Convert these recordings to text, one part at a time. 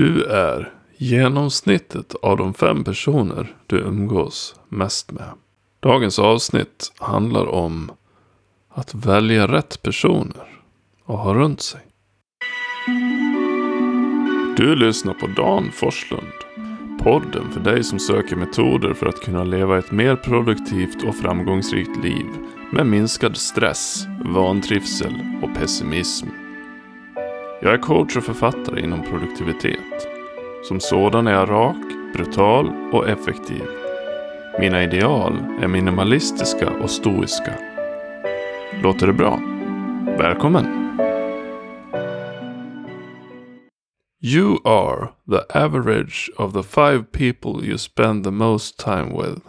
Du är genomsnittet av de fem personer du umgås mest med. Dagens avsnitt handlar om att välja rätt personer och ha runt sig. Du lyssnar på Dan Forslund. Podden för dig som söker metoder för att kunna leva ett mer produktivt och framgångsrikt liv med minskad stress, vantrivsel och pessimism. Jag är coach och författare inom produktivitet. Som sådan är jag rak, brutal och effektiv. Mina ideal är minimalistiska och stoiska. Låter det bra? Välkommen! You are the average of the five people you spend the most time with.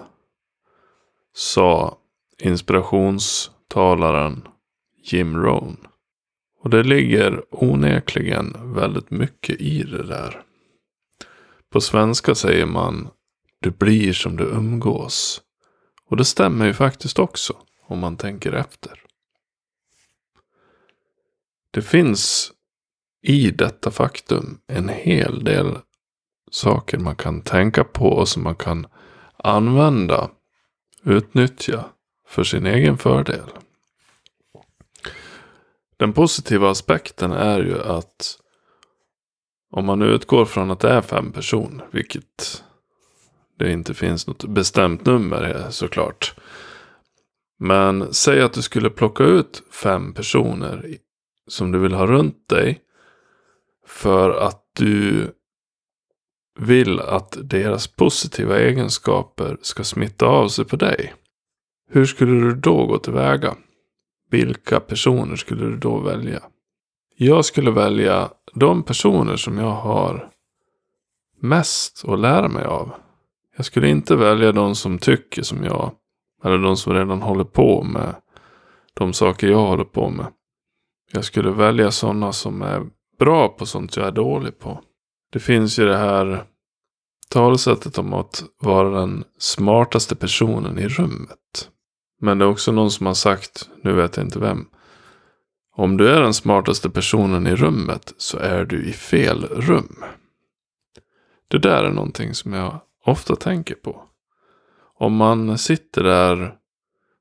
Sa inspirationstalaren Jim Rohn. Och det ligger onekligen väldigt mycket i det där. På svenska säger man du blir som du umgås. Och det stämmer ju faktiskt också om man tänker efter. Det finns i detta faktum en hel del saker man kan tänka på och som man kan använda, utnyttja för sin egen fördel. Den positiva aspekten är ju att om man utgår från att det är fem personer, vilket det inte finns något bestämt nummer här såklart. Men säg att du skulle plocka ut fem personer som du vill ha runt dig. För att du vill att deras positiva egenskaper ska smitta av sig på dig. Hur skulle du då gå tillväga? Vilka personer skulle du då välja? Jag skulle välja de personer som jag har mest att lära mig av. Jag skulle inte välja de som tycker som jag. Eller de som redan håller på med de saker jag håller på med. Jag skulle välja sådana som är bra på sånt jag är dålig på. Det finns ju det här talesättet om att vara den smartaste personen i rummet. Men det är också någon som har sagt, nu vet jag inte vem. Om du är den smartaste personen i rummet så är du i fel rum. Det där är någonting som jag ofta tänker på. Om man sitter där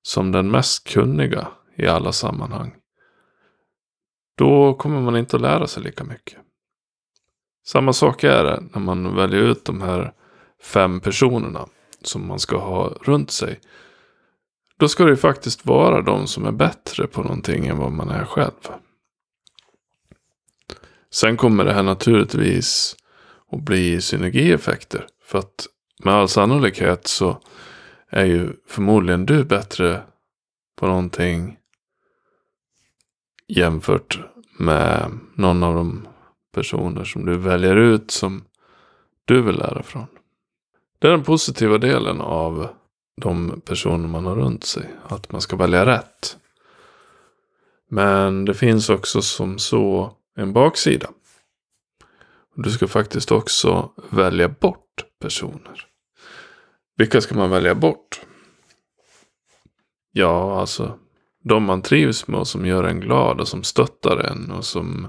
som den mest kunniga i alla sammanhang. Då kommer man inte att lära sig lika mycket. Samma sak är det när man väljer ut de här fem personerna som man ska ha runt sig. Då ska det ju faktiskt vara de som är bättre på någonting än vad man är själv. Sen kommer det här naturligtvis att bli synergieffekter. För att med all sannolikhet så är ju förmodligen du bättre på någonting jämfört med någon av de personer som du väljer ut som du vill lära från. Det är den positiva delen av de personer man har runt sig. Att man ska välja rätt. Men det finns också som så en baksida. Du ska faktiskt också välja bort personer. Vilka ska man välja bort? Ja, alltså de man trivs med och som gör en glad och som stöttar en och som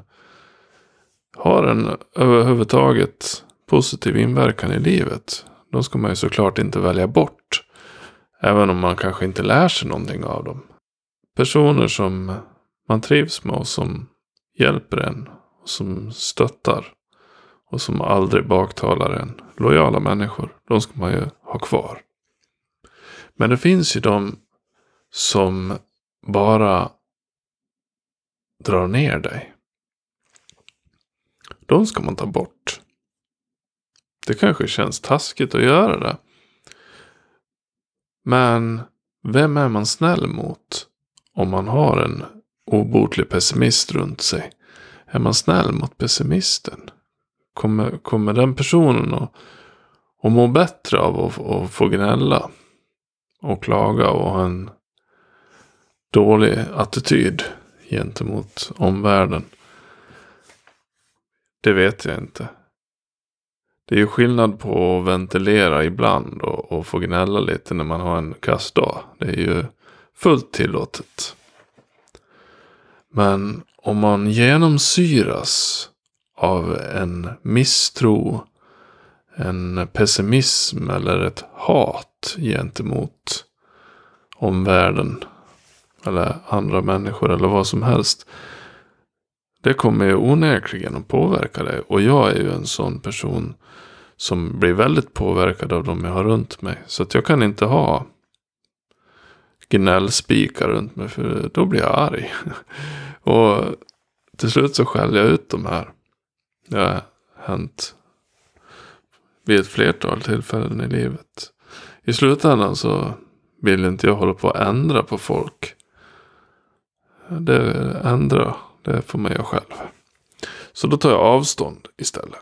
har en överhuvudtaget positiv inverkan i livet. De ska man ju såklart inte välja bort. Även om man kanske inte lär sig någonting av dem. Personer som man trivs med och som hjälper en. Och som stöttar. Och som aldrig baktalar en. Lojala människor. De ska man ju ha kvar. Men det finns ju de som bara drar ner dig. De ska man ta bort. Det kanske känns taskigt att göra det. Men vem är man snäll mot om man har en obotlig pessimist runt sig? Är man snäll mot pessimisten? Kommer, kommer den personen att, att må bättre av att, att få gnälla? Och klaga och ha en dålig attityd gentemot omvärlden? Det vet jag inte. Det är ju skillnad på att ventilera ibland och, och få gnälla lite när man har en kass dag. Det är ju fullt tillåtet. Men om man genomsyras av en misstro, en pessimism eller ett hat gentemot omvärlden. Eller andra människor eller vad som helst. Det kommer ju onekligen att påverka dig. Och jag är ju en sån person som blir väldigt påverkad av de jag har runt mig. Så att jag kan inte ha gnällspikar runt mig för då blir jag arg. Och till slut så skäller jag ut de här. Det har hänt vid ett flertal tillfällen i livet. I slutändan så vill inte jag hålla på att ändra på folk. Det ändra, det får man göra själv. Så då tar jag avstånd istället.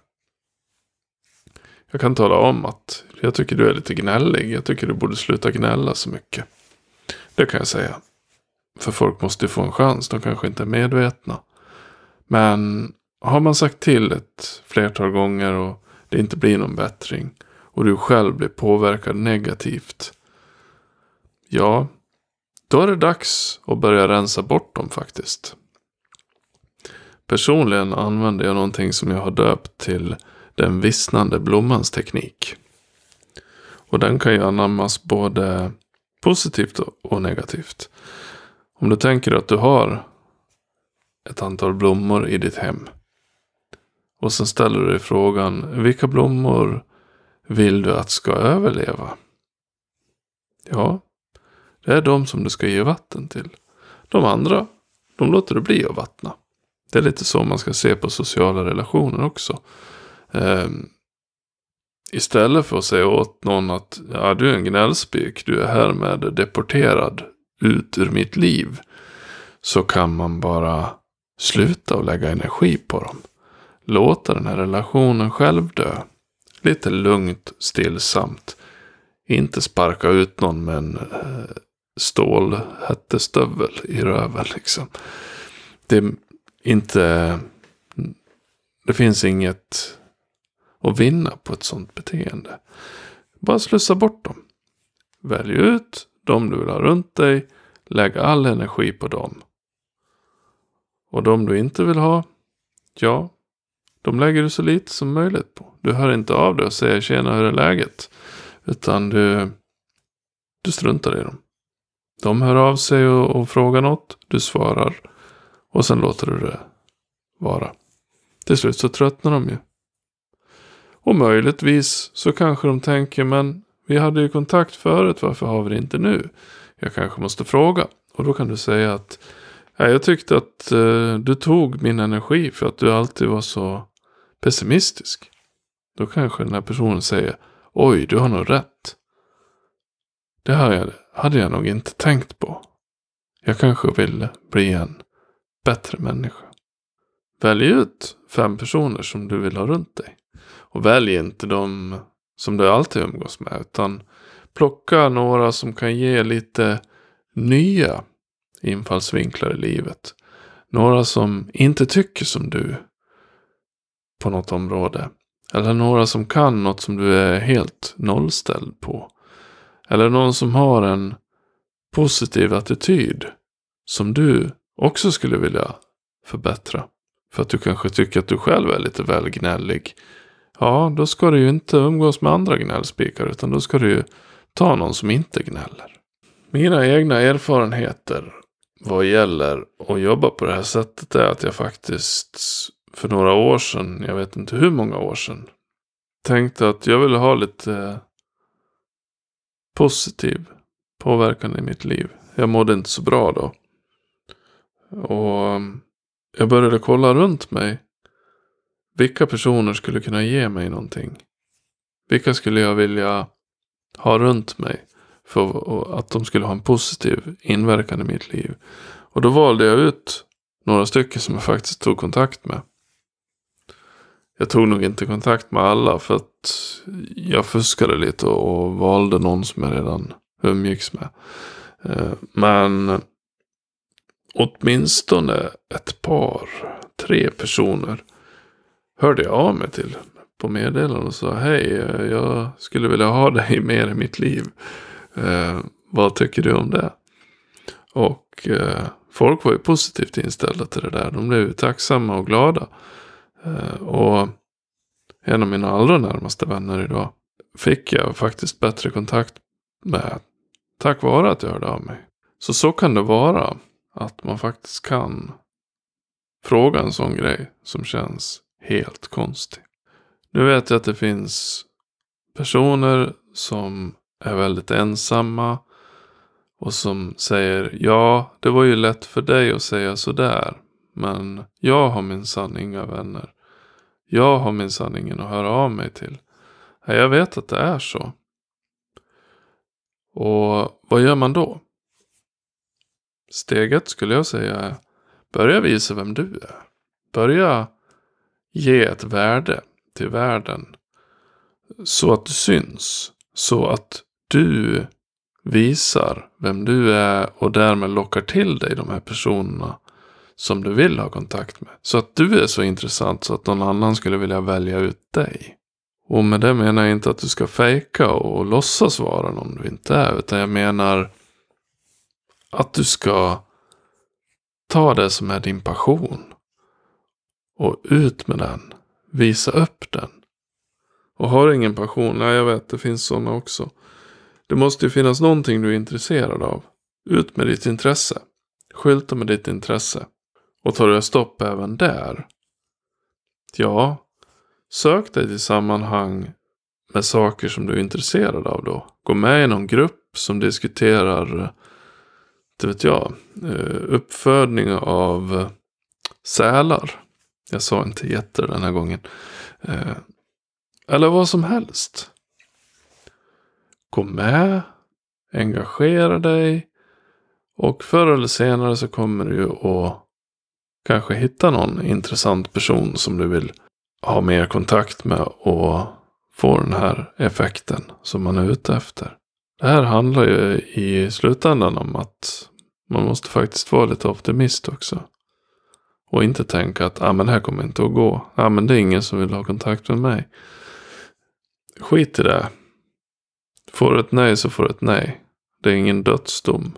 Jag kan tala om att jag tycker du är lite gnällig. Jag tycker du borde sluta gnälla så mycket. Det kan jag säga. För folk måste ju få en chans. De kanske inte är medvetna. Men har man sagt till ett flertal gånger och det inte blir någon bättring. Och du själv blir påverkad negativt. Ja, då är det dags att börja rensa bort dem faktiskt. Personligen använder jag någonting som jag har döpt till den vissnande blommans teknik. Och den kan ju anammas både positivt och negativt. Om du tänker att du har ett antal blommor i ditt hem. Och sen ställer du dig frågan, vilka blommor vill du att ska överleva? Ja, det är de som du ska ge vatten till. De andra, de låter du bli att vattna. Det är lite så man ska se på sociala relationer också. Um, istället för att säga åt någon att ja, du är en gnällspik, du är härmed deporterad ut ur mitt liv. Så kan man bara sluta och lägga energi på dem. Låta den här relationen själv dö. Lite lugnt, stillsamt. Inte sparka ut någon med en eh, stålhättestövel i röven liksom. Det är inte... Det finns inget att vinna på ett sånt beteende. Bara slussa bort dem. Välj ut de du vill ha runt dig. Lägg all energi på dem. Och de du inte vill ha, ja, de lägger du så lite som möjligt på. Du hör inte av dig och säger tjena hur är läget? Utan du, du struntar i dem. De hör av sig och, och frågar något. Du svarar. Och sen låter du det vara. Till slut så tröttnar de ju. Och möjligtvis så kanske de tänker men vi hade ju kontakt förut varför har vi det inte nu? Jag kanske måste fråga. Och då kan du säga att jag tyckte att eh, du tog min energi för att du alltid var så pessimistisk. Då kanske den här personen säger oj du har nog rätt. Det här hade jag nog inte tänkt på. Jag kanske vill bli en bättre människa. Välj ut fem personer som du vill ha runt dig. Och välj inte de som du alltid umgås med. Utan plocka några som kan ge lite nya infallsvinklar i livet. Några som inte tycker som du på något område. Eller några som kan något som du är helt nollställd på. Eller någon som har en positiv attityd som du också skulle vilja förbättra. För att du kanske tycker att du själv är lite väl gnällig. Ja, då ska du ju inte umgås med andra gnällspikar utan då ska du ju ta någon som inte gnäller. Mina egna erfarenheter vad gäller att jobba på det här sättet är att jag faktiskt för några år sedan, jag vet inte hur många år sedan, tänkte att jag ville ha lite positiv påverkan i mitt liv. Jag mådde inte så bra då. Och jag började kolla runt mig. Vilka personer skulle kunna ge mig någonting? Vilka skulle jag vilja ha runt mig? För att de skulle ha en positiv inverkan i mitt liv. Och då valde jag ut några stycken som jag faktiskt tog kontakt med. Jag tog nog inte kontakt med alla för att jag fuskade lite och valde någon som jag redan umgicks med. Eh, men åtminstone ett par, tre personer hörde jag av mig till på meddelanden och sa hej, eh, jag skulle vilja ha dig mer i mitt liv. Eh, vad tycker du om det? Och eh, folk var ju positivt inställda till det där. De blev tacksamma och glada. Eh, och en av mina allra närmaste vänner idag fick jag faktiskt bättre kontakt med tack vare att jag hörde av mig. Så så kan det vara. Att man faktiskt kan fråga en sån grej som känns helt konstig. Nu vet jag att det finns personer som är väldigt ensamma. Och som säger ja, det var ju lätt för dig att säga sådär. Men jag har minsann inga vänner. Jag har minsann ingen att höra av mig till. Jag vet att det är så. Och vad gör man då? Steget skulle jag säga är börja visa vem du är. Börja ge ett värde till världen. Så att du syns. Så att du visar vem du är och därmed lockar till dig de här personerna som du vill ha kontakt med. Så att du är så intressant så att någon annan skulle vilja välja ut dig. Och med det menar jag inte att du ska fejka och låtsas vara någon du inte är. Utan jag menar att du ska ta det som är din passion. Och ut med den. Visa upp den. Och har du ingen passion, nej jag vet det finns sådana också. Det måste ju finnas någonting du är intresserad av. Ut med ditt intresse. Skylta med ditt intresse. Och tar du stopp även där. Ja, sök dig till sammanhang med saker som du är intresserad av då. Gå med i någon grupp som diskuterar, inte vet jag, eh, uppfödning av eh, sälar. Jag sa inte getter den här gången. Eh, eller vad som helst. Gå med, engagera dig. Och förr eller senare så kommer du ju att kanske hitta någon intressant person som du vill ha mer kontakt med och få den här effekten som man är ute efter. Det här handlar ju i slutändan om att man måste faktiskt vara lite optimist också. Och inte tänka att ah, men det här kommer inte att gå. Ah, men det är ingen som vill ha kontakt med mig. Skit i det. Får du ett nej så får du ett nej. Det är ingen dödsdom.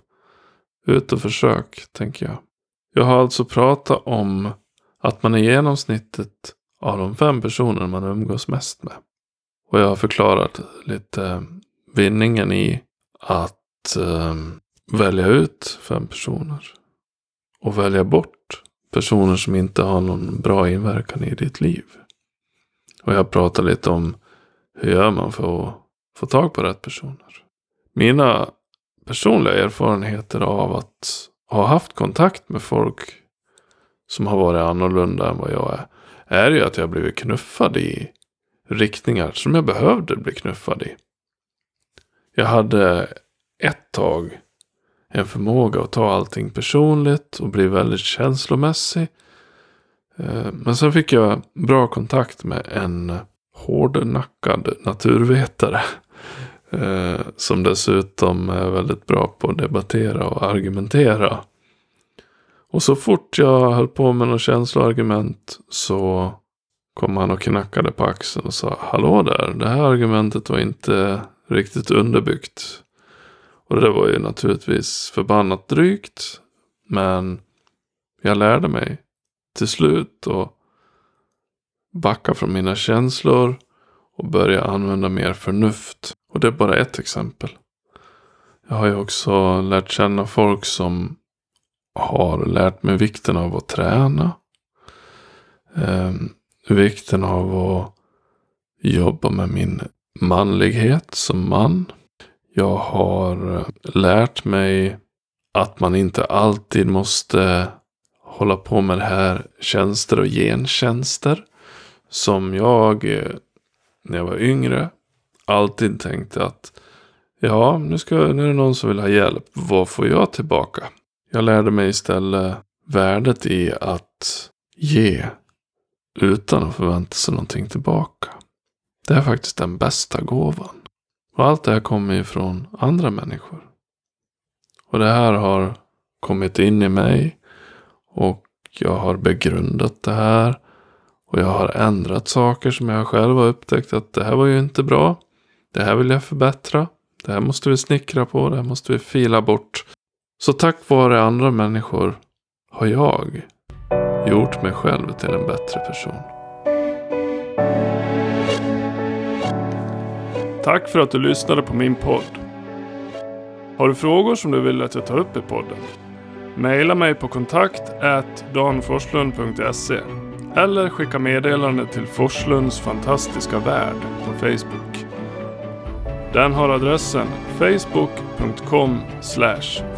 Ut och försök, tänker jag. Jag har alltså pratat om att man är genomsnittet av de fem personer man umgås mest med. Och jag har förklarat lite vinningen i att eh, välja ut fem personer. Och välja bort personer som inte har någon bra inverkan i ditt liv. Och jag pratar lite om hur gör man för att få tag på rätt personer. Mina personliga erfarenheter av att ha haft kontakt med folk som har varit annorlunda än vad jag är. Är ju att jag blivit knuffad i riktningar som jag behövde bli knuffad i. Jag hade ett tag en förmåga att ta allting personligt och bli väldigt känslomässig. Eh, men sen fick jag bra kontakt med en hårdnackad naturvetare. Eh, som dessutom är väldigt bra på att debattera och argumentera. Och så fort jag höll på med något känsloargument så kom han och knackade på axeln och sa Hallå där, det här argumentet var inte riktigt underbyggt. Och det var ju naturligtvis förbannat drygt. Men jag lärde mig till slut att backa från mina känslor och börja använda mer förnuft. Och det är bara ett exempel. Jag har ju också lärt känna folk som har lärt mig vikten av att träna. Eh, vikten av att jobba med min manlighet som man. Jag har eh, lärt mig att man inte alltid måste hålla på med det här tjänster och gentjänster. Som jag eh, när jag var yngre alltid tänkte att ja, nu, ska, nu är det någon som vill ha hjälp. Vad får jag tillbaka? Jag lärde mig istället värdet i att ge utan att förvänta sig någonting tillbaka. Det är faktiskt den bästa gåvan. Och allt det här kommer ju från andra människor. Och det här har kommit in i mig. Och jag har begrundat det här. Och jag har ändrat saker som jag själv har upptäckt att det här var ju inte bra. Det här vill jag förbättra. Det här måste vi snickra på. Det här måste vi fila bort. Så tack vare andra människor har jag gjort mig själv till en bättre person. Tack för att du lyssnade på min podd. Har du frågor som du vill att jag tar upp i podden? Maila mig på kontakt danforslund.se eller skicka meddelande till Forslunds fantastiska värld på Facebook. Den har adressen facebook.com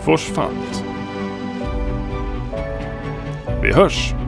forsfant. Vi hörs!